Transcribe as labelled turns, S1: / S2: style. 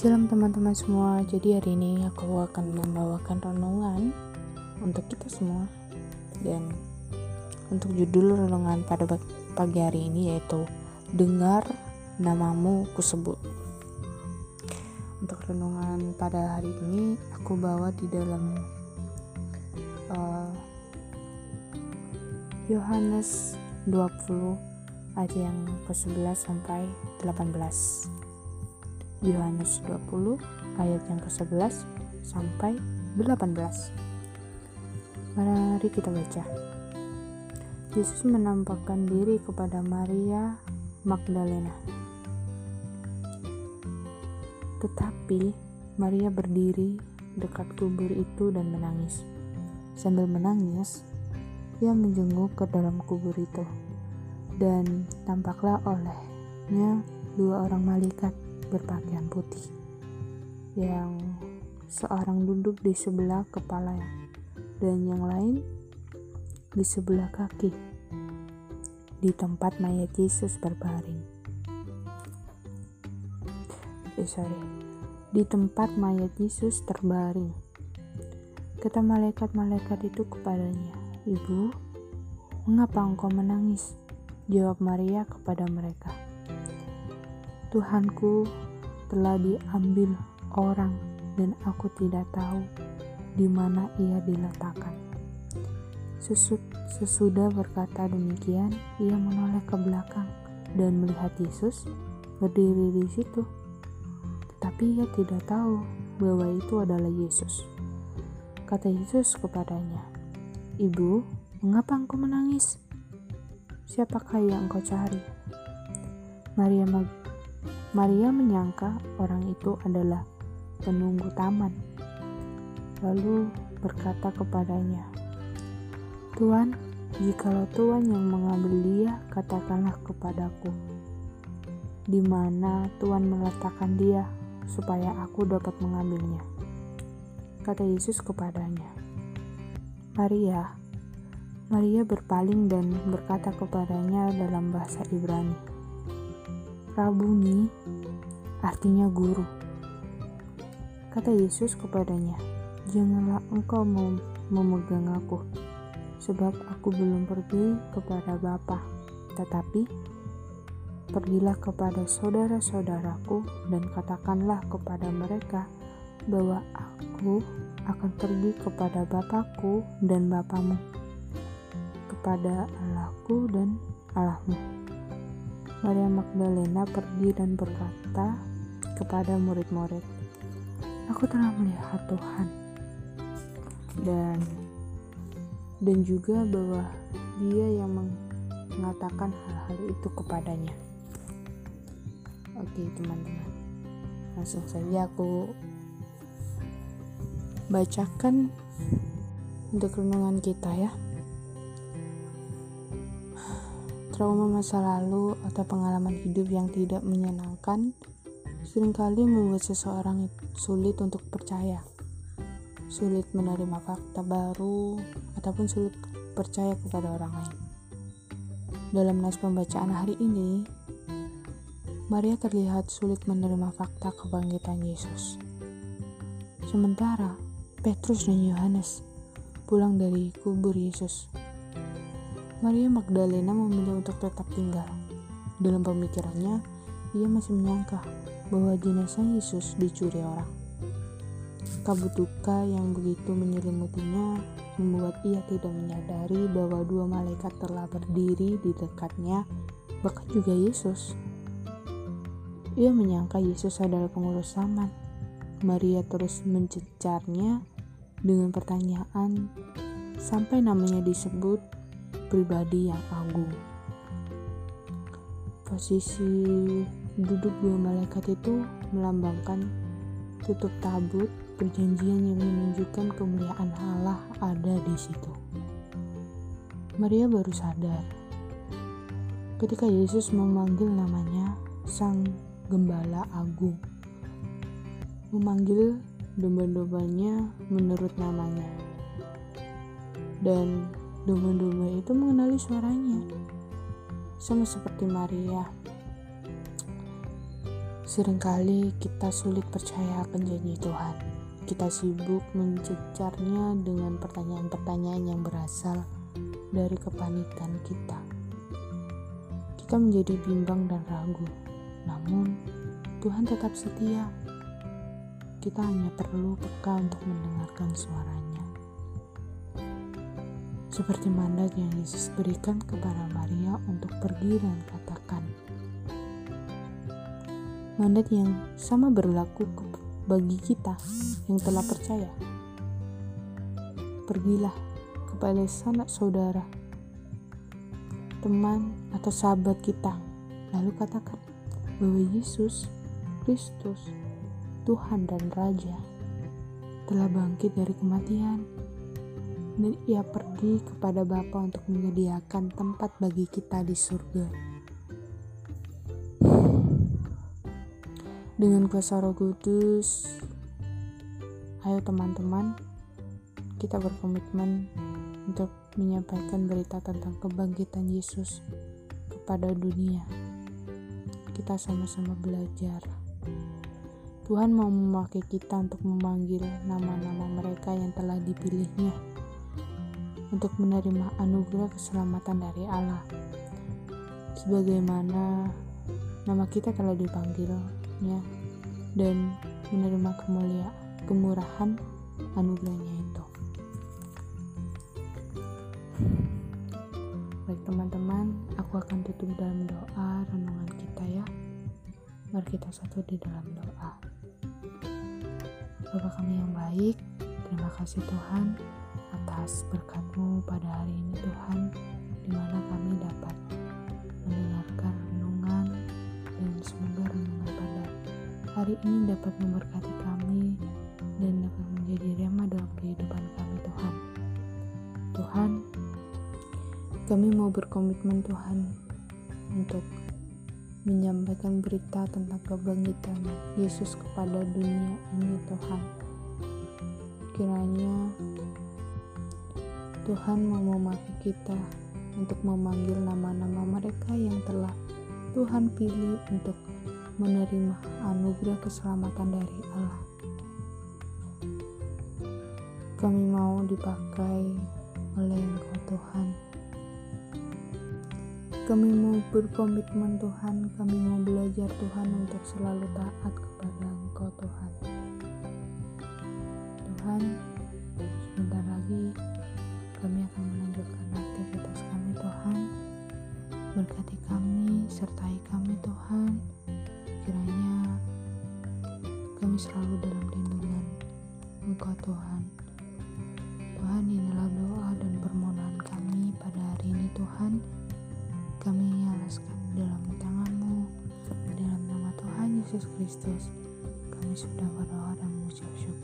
S1: Shalom teman-teman semua, jadi hari ini aku akan membawakan renungan untuk kita semua. Dan untuk judul renungan pada pagi hari ini yaitu Dengar namamu kusebut. Untuk renungan pada hari ini aku bawa di dalam uh, Yohanes 20 ayat yang ke-11 sampai 18 Yohanes 20 ayat yang ke-11 sampai 18. Mari kita baca. Yesus menampakkan diri kepada Maria Magdalena. Tetapi Maria berdiri dekat kubur itu dan menangis. Sambil menangis, ia menjenguk ke dalam kubur itu. Dan tampaklah olehnya dua orang malaikat berpakaian putih yang seorang duduk di sebelah kepala dan yang lain di sebelah kaki di tempat mayat Yesus berbaring. Eh, sorry, di tempat mayat Yesus terbaring. Kata malaikat-malaikat itu kepadanya, Ibu, mengapa engkau menangis? Jawab Maria kepada mereka, Tuhanku telah diambil orang dan aku tidak tahu di mana ia diletakkan. Sesud, sesudah berkata demikian, ia menoleh ke belakang dan melihat Yesus berdiri di situ. Tetapi ia tidak tahu bahwa itu adalah Yesus. Kata Yesus kepadanya, Ibu, mengapa engkau menangis? Siapakah yang engkau cari? Maria Mag Maria menyangka orang itu adalah penunggu taman, lalu berkata kepadanya, "Tuan, jikalau Tuhan yang mengambil dia, katakanlah kepadaku, di mana Tuhan meletakkan dia, supaya aku dapat mengambilnya." Kata Yesus kepadanya, "Maria." Maria berpaling dan berkata kepadanya dalam bahasa Ibrani, Rabuni artinya guru. Kata Yesus kepadanya, "Janganlah engkau mem memegang aku, sebab aku belum pergi kepada Bapa, tetapi pergilah kepada saudara-saudaraku dan katakanlah kepada mereka bahwa aku akan pergi kepada Bapakku dan Bapamu, kepada Allahku dan Allahmu." Maria Magdalena pergi dan berkata kepada murid-murid, "Aku telah melihat Tuhan." Dan dan juga bahwa dia yang mengatakan hal-hal itu kepadanya. Oke, teman-teman. Langsung saja aku bacakan untuk renungan kita ya. Trauma masa lalu atau pengalaman hidup yang tidak menyenangkan sering kali membuat seseorang sulit untuk percaya, sulit menerima fakta baru, ataupun sulit percaya kepada orang lain. Dalam nas pembacaan hari ini, Maria terlihat sulit menerima fakta kebangkitan Yesus. Sementara Petrus dan Yohanes pulang dari kubur Yesus Maria Magdalena memilih untuk tetap tinggal. Dalam pemikirannya, ia masih menyangka bahwa jenazah Yesus dicuri orang. Kabut duka yang begitu menyelimutinya membuat ia tidak menyadari bahwa dua malaikat telah berdiri di dekatnya, bahkan juga Yesus. Ia menyangka Yesus adalah pengurus zaman. Maria terus mencecarnya dengan pertanyaan sampai namanya disebut pribadi yang agung. Posisi duduk dua malaikat itu melambangkan tutup tabut perjanjian yang menunjukkan kemuliaan Allah ada di situ. Maria baru sadar ketika Yesus memanggil namanya Sang Gembala Agung. Memanggil domba-dombanya menurut namanya. Dan Domba-domba itu mengenali suaranya, sama seperti Maria. Seringkali kita sulit percaya akan janji Tuhan. Kita sibuk mencecarnya dengan pertanyaan-pertanyaan yang berasal dari kepanikan kita. Kita menjadi bimbang dan ragu, namun Tuhan tetap setia. Kita hanya perlu peka untuk mendengarkan suaranya. Seperti mandat yang Yesus berikan kepada Maria untuk pergi dan katakan, mandat yang sama berlaku bagi kita yang telah percaya. Pergilah kepada sanak saudara, teman atau sahabat kita, lalu katakan bahwa Yesus Kristus, Tuhan dan Raja, telah bangkit dari kematian dan ia pergi kepada Bapa untuk menyediakan tempat bagi kita di surga. dengan kuasa roh kudus ayo teman-teman kita berkomitmen untuk menyampaikan berita tentang kebangkitan Yesus kepada dunia. Kita sama-sama belajar. Tuhan mau memakai kita untuk memanggil nama-nama mereka yang telah dipilihnya untuk menerima anugerah keselamatan dari Allah sebagaimana nama kita telah dipanggil hidupnya dan menerima kemuliaan kemurahan anugerahnya itu. Baik teman-teman, aku akan tutup dalam doa renungan kita ya. Mari kita satu di dalam doa. Bapak kami yang baik, terima kasih Tuhan atas berkatmu pada hari ini Tuhan, di mana kami dapat mendengarkan renungan dan semoga renungan pada hari ini dapat memberkati kami dan dapat menjadi rema dalam kehidupan kami Tuhan. Tuhan, kami mau berkomitmen Tuhan untuk menyampaikan berita tentang kebangkitan Yesus kepada dunia ini Tuhan. Kiranya Tuhan mau memakai kita untuk memanggil nama-nama mereka yang telah Tuhan pilih untuk menerima anugerah keselamatan dari Allah. Kami mau dipakai oleh Engkau Tuhan. Kami mau berkomitmen Tuhan, kami mau belajar Tuhan untuk selalu taat kepada Engkau Tuhan. Tuhan, sebentar lagi kami akan melanjutkan aktivitas kami Tuhan. Berkati kami, sertai kami Tuhan kiranya kami selalu dalam lindungan Engkau Tuhan. Tuhan inilah doa dan permohonan kami pada hari ini Tuhan. Kami alaskan dalam tanganmu, dalam nama Tuhan Yesus Kristus. Kami sudah berdoa dan mengucap syukur.